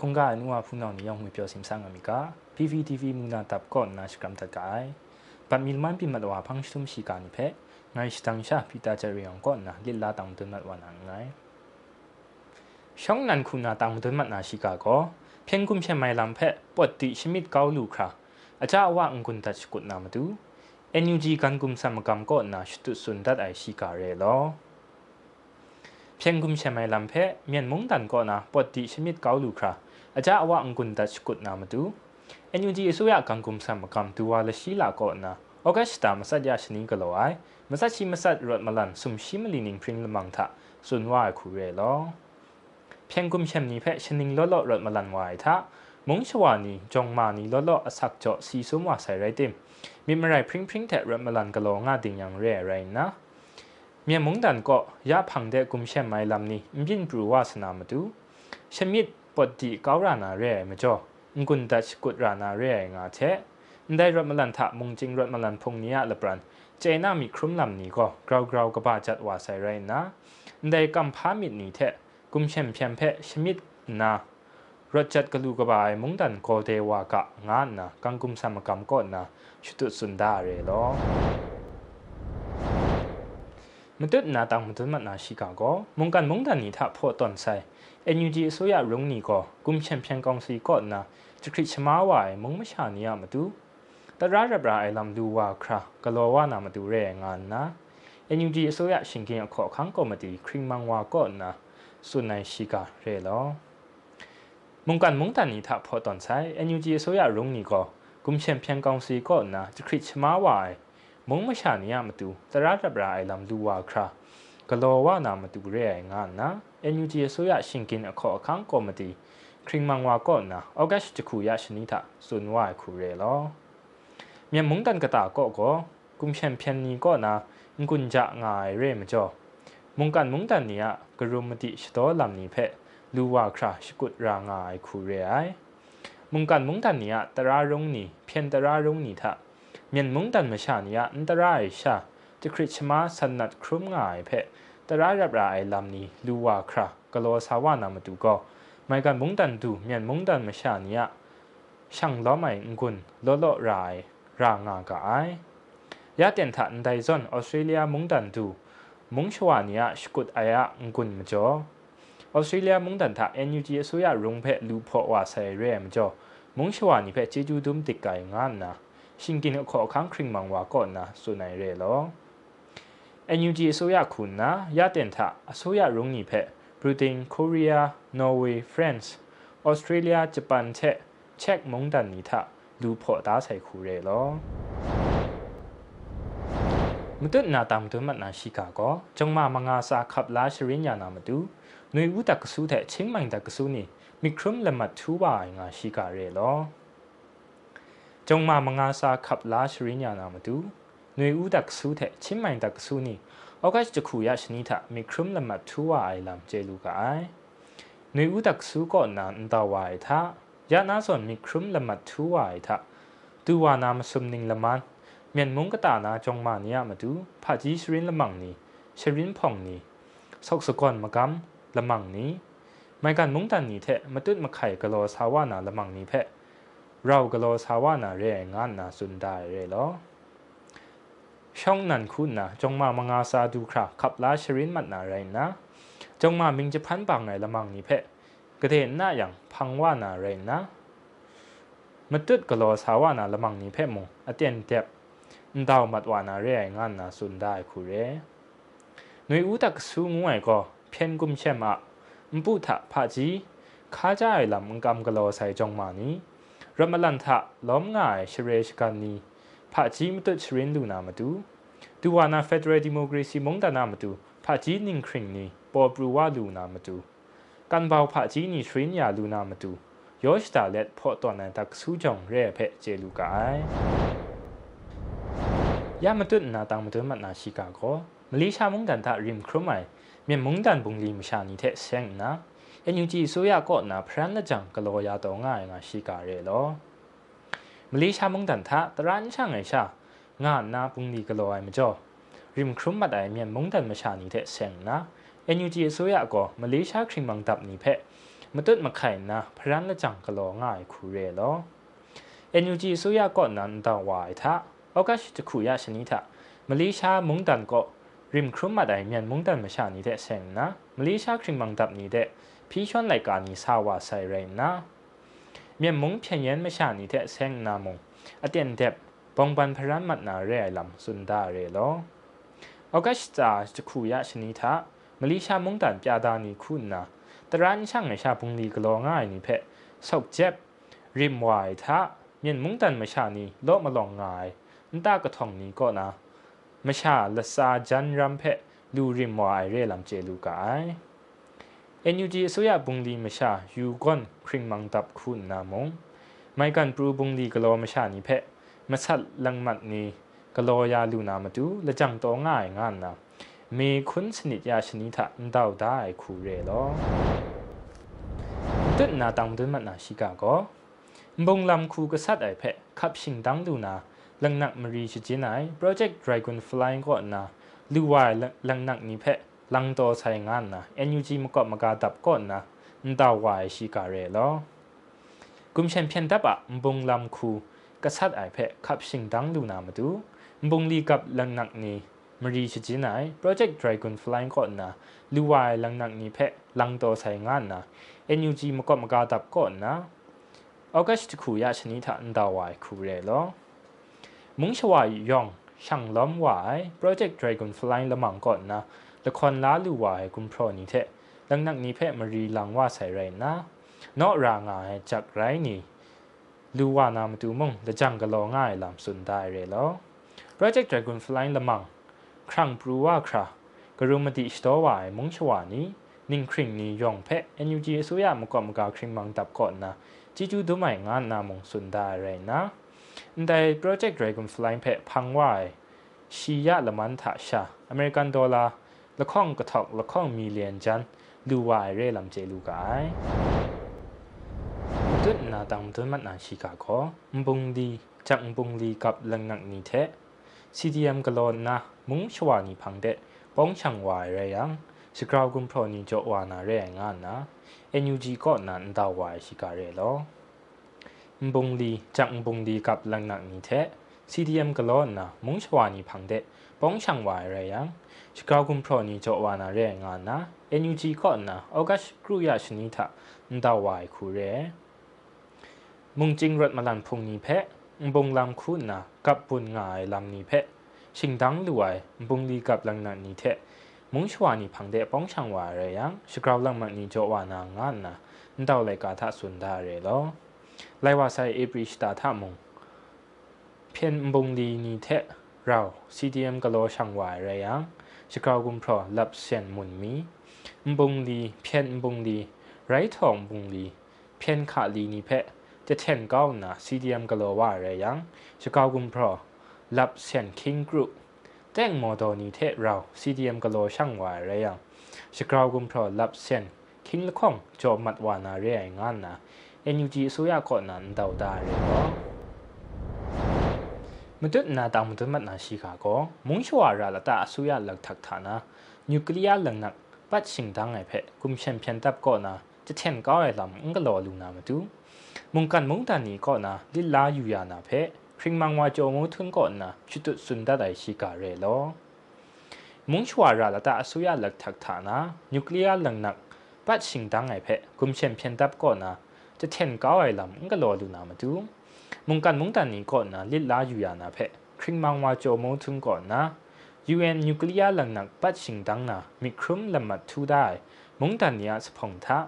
คงกานัวพูนองนิยองมือเปียวสิมสังอเมริกา PVTV มุนาตับก่อนนาชกรัมตัดกายปัดมิลมันปิมัดว่าพังชุมชิกานิเพไงสตังชาพิตาจริยองก่อนนะลิลลาตังตุนมัดวานังไงช่องนั้นคุณนาตังตุนมัดนาชิกาโกเพียงกุมเชมัยลำเพปวดติชมิดเกาลูคราอาจารย์ว่าองคุนตัชกุดนามาดู NUG กันกุมสมกรรมก่อนนะชุดสุนดัดไอชิกาเรลอเพียงกุม เชมัยลำเพเมียนมุงดันก่อนนะปวดติชมิดเกาลูคราอาจารย์ว่าองคุนตัชกุดนามาดู NUG สุยากันกุมสมกรรมตัวละชิลาก่อนนะออกสตามาสัตยาชนิงกลอยมาสัตชิมาสัตรถมาลันสุมชิมลินิงพริงลมังทะสุนว่าคูเรลเพียงกุมเชมนี้เพชนิงลอลรถมาลันวายทะมงชวานีจงมานีลอลอสักจอสีสมว่าใส่ไรเต็มมีมาไรพริงพริงแทะรถมาลันกะโลงาดิงยังเร่ไรนะเมียมงดันก็ยาพังเดกุมเชมไม่ลำนี้มินปรูวาสนามาดูชมิด ปดดีก้าวรานาเร่มาจ่องกุนดัชกุดรานาเร่งาเทได้รถมาลันทะมงจิงรถมาลันพงนียละปรันเจน่ามีครุ่มลำนี้ก็กราวกราวกบาจัดว่าใส่ไรนะได้กำพามิดนี้เทกุมเชมเพียมเพชมิดนารถจัดกลูกบายมุงดันโกเดวากะงานนะกังกุมสมกรรมก่อนนะชุดสุนดาเรลอมันตุดนาตังมันตุดมันนาชิกาโกมุงกันมุงดันนี้ถ้าพอตอนใส่ NUG အစိုးရရုံးနီကောကွန်ချန်ပီယံကောင်စီကောနာချခရချမာဝါမုံမရှာနေရမတူတရရဘရာအိုင်လမ်ဒူဝါခရာဂလောဝါနာမတူရဲငါနာ NUG အစိုးရရှင်ကင်းအခေါ်ခန်းကော်မတီခရီမန်ဝါကောနာဆွန်နိုင်ရှိကရဲလောမုန်ကန်မုန်တန်နီသာဖော်တန်ဆိုင် NUG အစိုးရရုံးနီကောကွန်ချန်ပီယံကောင်စီကောနာချခရချမာဝါမုံမရှာနေရမတူတရရဘရာအိုင်လမ်ဒူဝါခရာ พอตอนใช้เอ็นยูจีสุยารุงนี้ก็กุมเชมเพียงกองสีก่อนนะจะคริชมาวายมุงไม่ชานียมาดูแต่ราระบราไอลำดูว่าครากลัวว่านามาดูเรงานนะ NUG အစိုးရရှင်ကင်းအခေါ်အခန်းကော်မတီခရင်မန်ဝါကောနာဩဂတ်တခုရရှနီတာစွန်ဝါခုရဲလောမြန်မုန်တန်ကတာကောကိုกุมเชมเพียนนี้ก็นะกุญจะงายเร่มจ่อมุงกันมุงตันนี้กรุมติชโตลำนี้เพลูว่าคราชกุดรางายคูเรไอมุงกันมุงตันนี้ตรารงนี้เพียนตรารงนี้ทะเมียนมุงตันมาชานี้อันตรายชา จะคริชมาสนัดครุมง่ายเพะตระรับราไอลำนี้ลูวาครากโลสาวานามาดูก็ไม่กันมุงดันดูเมียนมุงดันมาชาเนียช่างล้อไม่กุนล้อล้อรายรางากาไอยาเตียนทันไดซอนออสเตรเลียมุงดันดูมุงชวานียสกุดอายะกุนมาจ่อออสเตรเลียมุงดันทัเอ็นยูจีสุยารุงเพลูพอว่าใส่เรียมจ่อมุงชวานีเพเจจูดุมติกไก่งานนะชิงกินขอค้างคริงมังวาก่อนนะสุนัยเรลอ NUG အစိုးရခုနာရတင်ထအစိုးရရုံးကြီးဖက် Britain, Korea, Norway, France, Australia, Japan ချက် check မုန်တန်နီထလူဖို့သားဆိုင်ခူရဲလောမတုနာတမ်တုမနာရှိကာကောကျုံမမငါစာခပ်လာရှရင်းညာနာမတူຫນွေဦးတကဆူးတဲ့ချင်းမိုင်တကဆူးနီမီခရုမ်လမတ်ထူပါငါရှိကာရဲလောကျုံမမငါစာခပ်လာရှရင်းညာနာမတူ နွေဦးတက်ဆူတဲ့ချင်းမိုင်တက်ဆူနီဩဂတ်တခုရရှိနေတာမီခရုမ်လမထူဝအိုင်လမ်ကျေလူကအိုင်နွေဦးတက်ဆူကောနန်တဝိုင်သာยานาส่วนมีครึ่มละมัดทัวายทะดูวานามสุมนิงละมันเมียนมุงกตานาจงมานี่มาดูผาจีชรินละมังนี้ชรินพ่องนี่สกสกอนมะกำละมังนี้ไม่การมุงตันี้แทะมาตึ้นมาไข่กะโลสาวานาละมังนี้เพะเรากะโลสาวานาเรียงงานนาสุนได้เรลอ ช่องนั้นคุณนะจงมามางาซาดูครับขับลาชรินมันนาไรนะจงมามิงจะพันปังไงละมังนี่เพะกระเทนหน้าอย่างพังว่านาไรนะมาตุดกะโลสาวานาละมังนี่เพะมงอเตียนเต็บดาวมัดวานาเรงานนาสุนได้คุเรหน่วยอุตักสูงไงก็เพียนกุมเชมะมปุถะพาจีข้าจ้ายลำกำกะโลใส่จงมานี้รมลันทะล้อมง่ายเชเรชกันนี้ ဖာဂျီမတချရင်လူနာမတူဒူဝါနာဖက်ဒရယ်ဒီမိုကရေစီမုန်တနာမတူဖာဂျီနင်ခရင်နီပေါ်ပရူဝလူနာမတူကန်ဘောက်ဖာဂျီနီရှရင်ယာလူနာမတူယောရှတာလက်ဖော့တော်နန်တဆူးကြောင့်ရဲဖက်ကျေလူကိုင်ရမတုနာတောင်မတုမနာရှိကကောမလေးရှားမုန်တန်တာရင်ခရမိုင်မြန်မုန်တန်ဘုံလီမရှာနီတဲ့ဆန်နာအန်ယူဂျီဆိုရကော့နာဖရန်နကြံကလောရတော့ငါငါရှိကရဲလော မလေးရှားမုန်တန်ထတရန်ချန်ငယ်ရှာငါနာပုန်ဒီကလောအိုင်မကျော်ရင်ခရုမတ်အိုင်မြန်မုန်တန်မရှာနေတဲ့ဆင်နာ NUG အစိုးရအကောမလေးရှားခရင်မန်တပ်နိဖက်မတုတ်မခိုင်နာဖရန်လက်ကြောင့်ကလောငါခူရဲလော NUG အစိုးရကောနန်တဝိုင်ထဩဂတ်တခုရရှနီထမလေးရှားမုန်တန်ကောရင်ခရုမတ်အိုင်မြန်မုန်တန်မရှာနေတဲ့ဆင်နာမလေးရှားခရင်မန်တပ်နေတဲ့ဖီရှွန်လိုက်ကာနီဆာဝါဆိုင်ရင်နာ รายการนี้สาวาไซเรนนะเมียนมุงเพียงยันมาชานีเดเซงนามงอเตียนเดบปองบันพรันมัดนาเรลำสุนดาเรโลအောက်ကစတာတခုရရှနီသာမလေးရှားမုန်တန်ပြတာနီခုနာတရန်ช่างไม่ชาพุงลีกลอง่ายนี่เพะสกเจ็บริมวายทะเมียนมุงตันไม่ชานี่โลมาลองง่ายนตากระทองนี้ก็นะမရှာလစာဂျန်ရမ်ဖက်လူရင်မွာရဲလမ်ကျေလူကိုင် NUG အစိုးရဘုံလီမရှာယူကွန်ခရင်မန်တပ်ခုနာမုံမိုင်ကန်ပရူဘုံလီကလောမရှာနီဖက်မဆတ်လန်မတ်နီကလောယာလူနာမတူလကြံတော့ငိုင်ငါနာမေခွန်းစနစ်ရရှနီထန်တောက်ဒိုင်ခူရဲလောတက်နာတောင်ဒမနာရှိကကောဘုံလမ်ခုကဆတ်အိုက်ဖက်ခပ်ရှင်တန်းလူနာลังนักมรีชิจินายโปรเจกต์ Dragonfly ก็นะลูวายลังนักนี้เพะ ลังโตใช้งานนะ NUG มก็มากาดับก่อนนะนดาวายชิการเรลอกุมเชนเพียนดับอะมบงลำคูกษัตริย์ไอเพะขับชิงดังดูนามาดูมบงลีกับลังนักนี้มรีชิจินายโปรเจกต์ Dragonfly ก็นนะลูวายลังนักนี้เพะลังโตใช้งานนะ NUG มก็มากาดับก่อนนะออกัสต์คูยาชนิดอันดาวายคูเรลอมุงชวายยองช่างล้อมวายโปรเจกต์ Dragonfly ละมังก่อนนะ ละครล้าลูวายกุมพรนี่เทดังนักนี้เพมารีลังว่าใส่ไรนะนอรางายจากไรนี่ลูวานามตูมงละจังกะลอง่ายลำสุนได้เรลอโปรเจกต์ Dragonfly ละมังครั้งปรูว่าครากรุมติสตอวายมงชวานี้นิ่งคริงนี้ยองเพ NUG สุยามกอมกาคริงมังตับก่อนนะจิจูดูใหม่งานนามงสุนได้ไรนะในโปรเจกต์ Dragonfly เพะพังวายชียะละมันถาชาอเมริกันดอลลาร์ ละข้องกระทอกละข้องมีเลียนจันลูวายเร่ลำเจลูกายตุนนาตังตุนมันนาชิกาโกมบุงดีจักมบุงดีกับลังนักนีเท CDM กลอนนะมุงชวานีพังเดป้องช่างวายเรยังสกราวกุมพรนีจวานาเรงานนะ NUG ก็นันดาวายชิกาเรลอบงลีจากบงลีกับลังนักนี้เท CDM กลอนนะมุงชวานีพังเด bong chang wa re yang chikagun pro ni jo wa na re nga na NUG ko na august kru ya shini tha nda wa khu re mung jing rat malan phung ni phe bong lam khu na kap pun ngai lam ni phe sing dang luai bong li kap lang na ni the mung chwa ni phang de bong chang wa re yang chikaw lang ma ni jo wa na nga na ndaw lai ka tha sun da re lo lai wa sai april ta tha mung 偏蒙利尼特。 เราซีดีเอ็มกะโลช่างวายไรยังชกาวกุมพรอลับเซนมุนมีบุงดีเพียนบุงดีไรทองบุงดีเพียนขาลีนี่เพะจะเทนก้าวนะซีดีเอ็มกะโลว่าไรยังชกาวกุมพรอลับเซนคิงกรุ๊ปแต่งโมโดนีเทเราซีดีเอ็มกะโลช่างวายไรยังชกาวกุมพรอลับเซนคิงละข้องจอมัดวานาเรียงานนะ NUG สุยากอนันเดาได้เลย မတွနာတောင်မတွမနာရှိခါကောမုံချွာရလာတာအစိုးရလက်ထက်ဌာနနျူကလ িয়ার လန်နက်ပတ်ရှင်တန်းငယ်ဖက်ကွန်ရှင်ပြန်တပ်ကောနာจะเทนก้าวไอ้ลำงก็รอลูนามาดูมุงกันมุงตานีก็นะลิลาอยู่ยานาเพคริงมังว่าโจมูทุนก่อนนะชุดสุนดาไดชิกาเรลอมุงชัวราละตาอสุยาหลักทักฐานะนิวเคลียร์หลังนักปัดชิงดังไอ้เพกุมเชนเพียนดับก่อนนะจะเทนก้าวไอ้ลำก็รอดูนามาดู มุงกันมุงตันนี้ก่อนนะลิลาอยู่ยานาเพคริงมังว่าโจมทุนก่อนนะ UN นิวเคลียร์หลังนักปัดชิงดังนะมีครุมละมัดทูได้มุงตันนี้สพงทา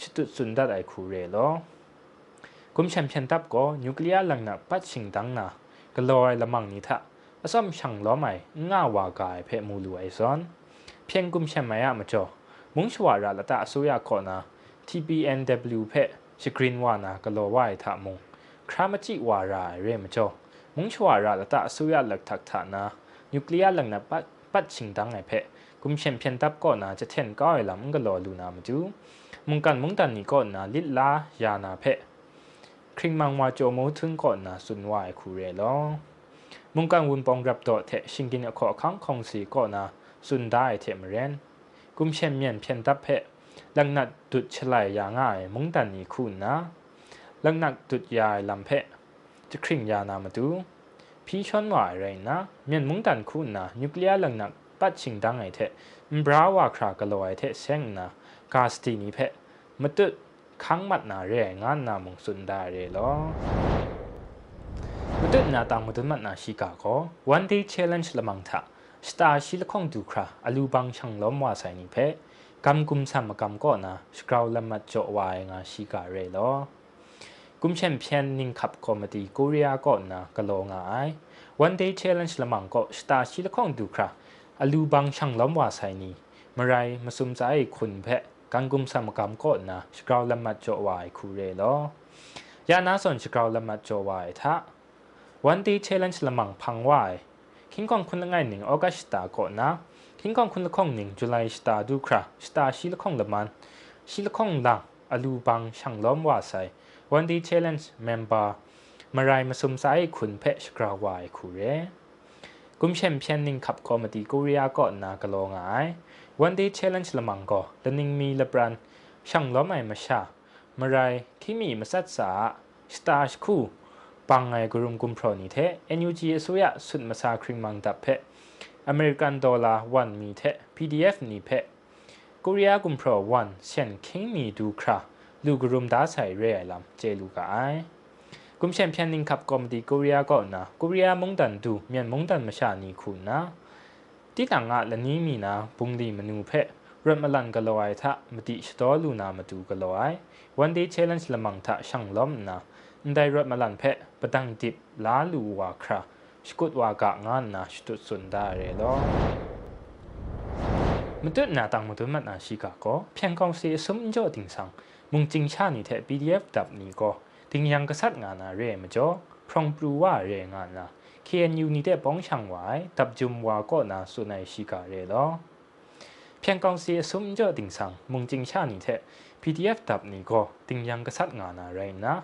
ชิตุสุนดัดไอคูเรโลกุมแชมเปียนตับก็นิวเคลียร์หลังนักปัดชิงดังนะก็ลอยละมังนี้ทะอสมช่างล้อใหม่ง่าวากายเพมูลูไอซอน เพียงกุมแชมไม่อะมาจ่อมุงชวาระละตาสุยาคอนะ TPNW เพชกรีนวานะก็ลอวายทะมง ครามจิวาราเรมจอมุงชวาระละตาสุยาหลักทักฐานะนิวเคลียร์หลังนักปัดปัดชิงดังไอเพะกุมแชมเปียนตับก็นะจะเทนก้อยลำก็ลอลูนามาจูมุงกันมุงตันนี้ก่อนนะลิลายานาเพะคริงมังวาโจมูถึงก่อนนะสุนวายคูเรลอมุงกันวุนปองรับดอเทชิงกินขอคังคงสีก่อนนะสุนได้เทมเรนกุมเชมเมียนเพียนตับเพะลังนัดตุดฉลายยาง่ายมุงตันนี่คุณนะ ลังนักตุดยายลำเพะจะคริ่งยานามาดูพี่ชนว่าอะไรนะเมียนมงตันคุณนะนิวเคลียร์ลังนักปัดชิงดังไอเทมบราวาครากะโลไอเทเซงนะกาสตีนี่เพะมาตุดขังมัดนาเรงานนามงสุนดาเรลอมาตุดนาตังมาตุดมัดนาชิกาโก one day challenge ละมังทะสตาร์ชิลคงดูคราอลูบังช่างล้อมว่าใส่นี่เพกำกุมสัมกำก็นะสกราวละมัดโจวายงาชิกาเรลอ กุมเชมเพียนนิงขับคอมดีโคเรียาก็นะกะโลงาย one day challenge ละมังก็สตาร์ชิลคงดูคราอลูบังช่างล้อมว่าใส่นี่เมื่อไรมาซุมใจคุณเพะกันกุมสมกำก็นะสกราวละมัดจวายคูเรลอยานาสนสกราวละมัดจวายทะ one day challenge ละมังพังวายคิงกองคุณละไงหนิงออกัสตาก็นะคิงกองคุณละคงหนิงจุลัยสตาดูคราสตาชิละคงละมันชิละคงลังอลูบังช่างล้อมว่าไซ ใส่ one day challenge member มารายมาซุมไซคุณเพชกราวายคูเรกุมเชมเพียนนิงขับคอมดีกุริยาก็นากะโลงาย one day challenge ละมังก็ละนิงมีละบรันช่างล้อมไอมาชามารายคิมีมาสัตสาสตาชคูปังไงกรุมกุมพรนีเท NUG อสุยะสุดมาซาคริงมังดับเพอเมริกันดอลลาร์วันมีเท PDF นี่เพกุริยากุมพรวันเช่นคิงมีดูครา ลูกรุมดาใส่เรไอลัมเจลูกไอกุมเชมเพียนนิงขับกอมดีกุริยาก็นะกุริยามงดันดูเมียนมงดันมาชานีคุณนะที่ต่างอ่ะละนี้มีนะบุงดีมนูเพรถมาลันกะลอยทะมติสตอลูนามาดูกะลอยวันดีเชลเลนจ์ละมังทะช่างล้อมนะได้รถมาลันเพะปะตังดิบลาลูวาคราสกุดวากะงานนะสตุสุนดาเรลอมตุนาตังมตุมัดนาชิกาก็เพียงกองเสียส มุงจิงชานี่แท้ PDF ดับนี่ก็ถึงยังกษัตริย์งานาเร่มาจ่อพรองปรูว่าเรงานนะ KNU นี่แต่ป้องช่างไว้ตับจุมว่าก็นาสุนัยชิกาเร่ลอเพียงกองเสียสมเจอติงสังมุงจิงชานี่แท้ PDF ดับนี่ก็ถึงยังกษัตริย์งานาเร่นะ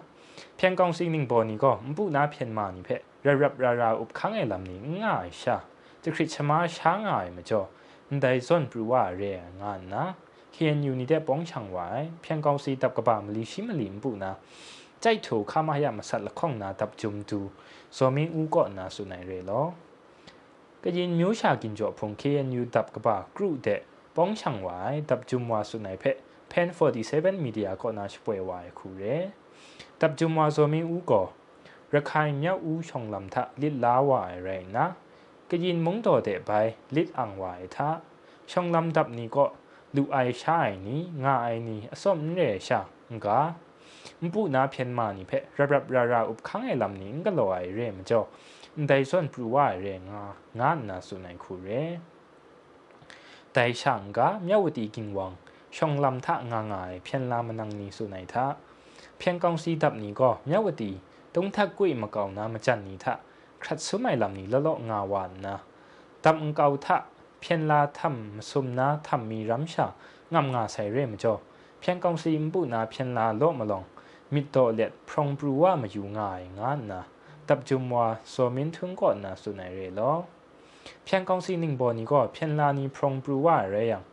เพียงกองสิ่งหนึ่งบอนี่ก็มปูนาเพียนมานี่เพะระรับราราอุบค้างไอ้ลำนี้ง่ายชาจะคริชมาช้างง่ายมาจ่อได้ส่วนปรูว่าเรงานนะ KNU နေတဲ့ပေါင်းချောင်ဝိုင်ဖျန်ကောင်းစီတပ်ကပါမလီရှိမလီမပူနာကြိုက်ထိုခမရမဆက်လခေါင်နာတပ်ဂျုံတူဇော်မင်းဦးကော့နာဆုနိုင်ရဲလောကရင်မျိုးရှာကင်ကြောဖုန် KNU တပ်ကပါကရုတဲ့ပေါင်းချောင်ဝိုင်တပ်ဂျုံဝါဆုနိုင်ဖက် Pen 47 Media ကော့နာရှပွဲဝိုင်ခုရဲတပ်ဂျုံဝါဇော်မင်းဦးကော့ရခိုင်မြောက်ဦးချောင်လမ်ထလစ်လာဝိုင်ရိုင်နာကရင်မုံတော်တဲ့ဘိုင်လစ်အန်ဝိုင်သာချောင်လမ်တပ်နီကော့ လူအိုင်ရှာအိုင်နီငါအိုင်နီအစော့မြဲရှာငါမပူနာဖျန်မာနီဖဲရရရရဥပခန်းအလမ်နီငါလောအိုင်ရဲမကြောဒိုင်ဆွန်ပူဝါရဲငါငါနာဆုနိုင်ခုရဲဒိုင်ရှာငါမြဝတီကင်ဝမ်ရှောင်းလမ်ထငါငါဖျန်လာမနန်နီဆုနိုင်သာဖျန်ကောင်စီတပ်နီကောမြဝတီတုံးထက်ကွေမကောင်နာမချန်နီသာခရတ်ဆုမိုင်လမ်နီလလောငါဝါနာတမ်ကောက်ထ เมียวตีต้องทักกุยมาเก่านามาจันนี้ทะครัดสุไม่ลำนี้ละเลาะงาวานนะตับเก่าทะเพียนลาทำสุมนาทำมีรำชางามงาใส่เร่มจ่อเพียงกองสีมปูนาเพียนลาโลมาลองมิโตเล็ดพรองปรูว่ามาอยู่ง่ายงานนะตับจุมว่าโซมินถึงก่อนนะสุนัยเรลอเพียงกองสีหนึ่งบอนี้ก็เพียงลานีพรองปรูว่าเรยัง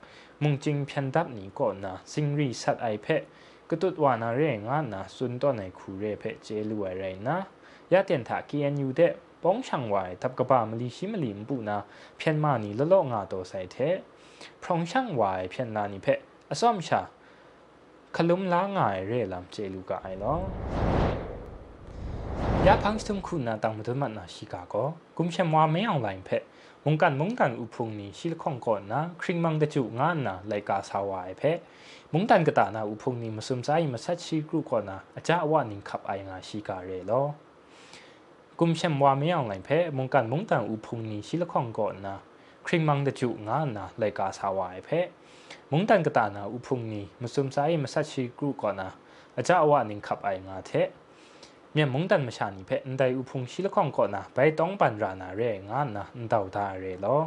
มุงจริงเพียงดับนี้ก่อนนะสิงรีสัตไอเพะกตุดวานาเรงานนะสุนต้นในคูเรเพเจลูอะไรนะยาเตียนถากียนอยู่เด ป้องช่างไว้ทับกระบามลีชิมลิมปูนะเพียงมานีละโลงาโตใส่เทพรองช่างไว้เพียงลานีเพะอซ้อมชาขลุมล้างายเร่ลำเจลูกไอลอยาพังสมคุณนาตังมุดมันนาชิกาโกกุมเชมว่าไม่เอาไลน์เพะมงกันมงกันอุพุงนี้ชิลคองก่อนนะคริงมังเดจุงานนะไลกาสาวายเพะมงกันกตานาอุพุงนี้มาสมใจมาสัชชีกรุก่อนนะอาจารย์ว่านิงขับไองาชิกาเร่ล กุมเชมว่าไม่เอาไลน์เพะมงกันมงกันอุพงนี้ชิลคองก่อนนะคริงมังเดจุงานนะไลกาสาวายเพะมงตันกตานาอุพงนีมุสมสายมาสัชิกรุก่อนนะอาจารย์ว่านิงขับไองาเทเมียมงตันมาชานิเพนไดอุพงชิลคองก่อนนะไปต้องปันรานาเรงานนะนดาวดาเรลอ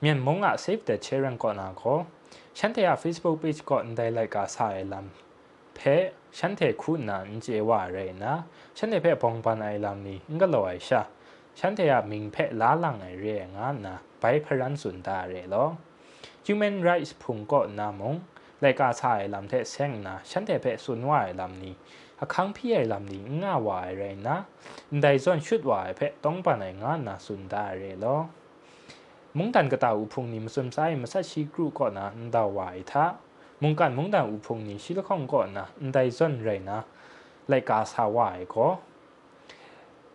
เมียมงอะเซฟเดเชรังก่อนนะก็ฉันเทียเฟซบุ๊กเพจก่อนไดไลกาสายลำ เพฉันเทคุณนันเจว่าเรนะฉันเทเพปองปันไอลำนี้งก็ลอยชาฉันเทียมิงเพล้าลังไอเรียงานนะไปพรันสุนดาเรลอ Human Rights พุงก็นามงรายการชายลำเทเซงนะฉันแต่เพสุนวายลำนี้อาคังพี่ไอลำนี้ง่าวายเลยนะได้ส่วนชุดวายเพต้องปานไหนงานนะสุนได้เลยลอมุงตันกระตาอุพงนี้มาสมไซมาสัชีกรูก่อนนะดาวายท่า มุงกันมุงตันอุพงนี้ชิลข้องก่อนนะได้ส่วนเลยนะรายการสาวายก็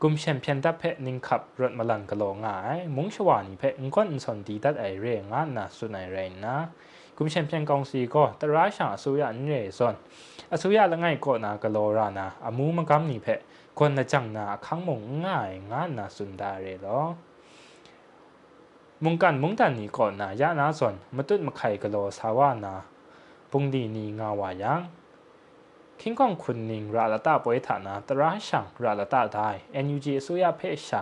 กุมแชมเปี้ยนดัเพนิงขับรถมาลันกะโลง่ายมุงชวานีเพงก้นสนดีดัดไอเรงานนะสุนัยเรนนะกุมแชมเปี้ยนกองซีก็ตราชาสุยานเรซอนอสุยาละไงก็นากะโลรานะอามูมังกัมนี่เพคนละจังนาคังมงง่ายงานนะสุนดาเรลอมุงกันมุงตันนี่ก่อนนะยะนาสนมาตุ้ดมาไข่กะโลสาวานา ပုန်ဒီနီငါဝါယံခင်ကောင်ခွန်နင်းရာလတာပွဲဌာနတရာရှံရာလတာဒိုင် NUG အစိုးရဖဲ့ရှာ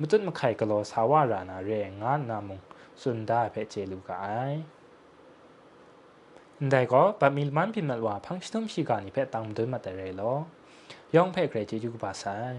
မတုတ်မခိုင်ကလောဆာဝရာနာရဲငါနာမုံစွန်ဒါဖဲ့ချေလူကိုင်ဒါကောပမီလ်မန်ပြမလဝဖန်စတုံရှိကနိဖဲ့တောင်ဒွမတရဲလောယောင်ဖဲ့ခရဲချေကျူပါဆိုင်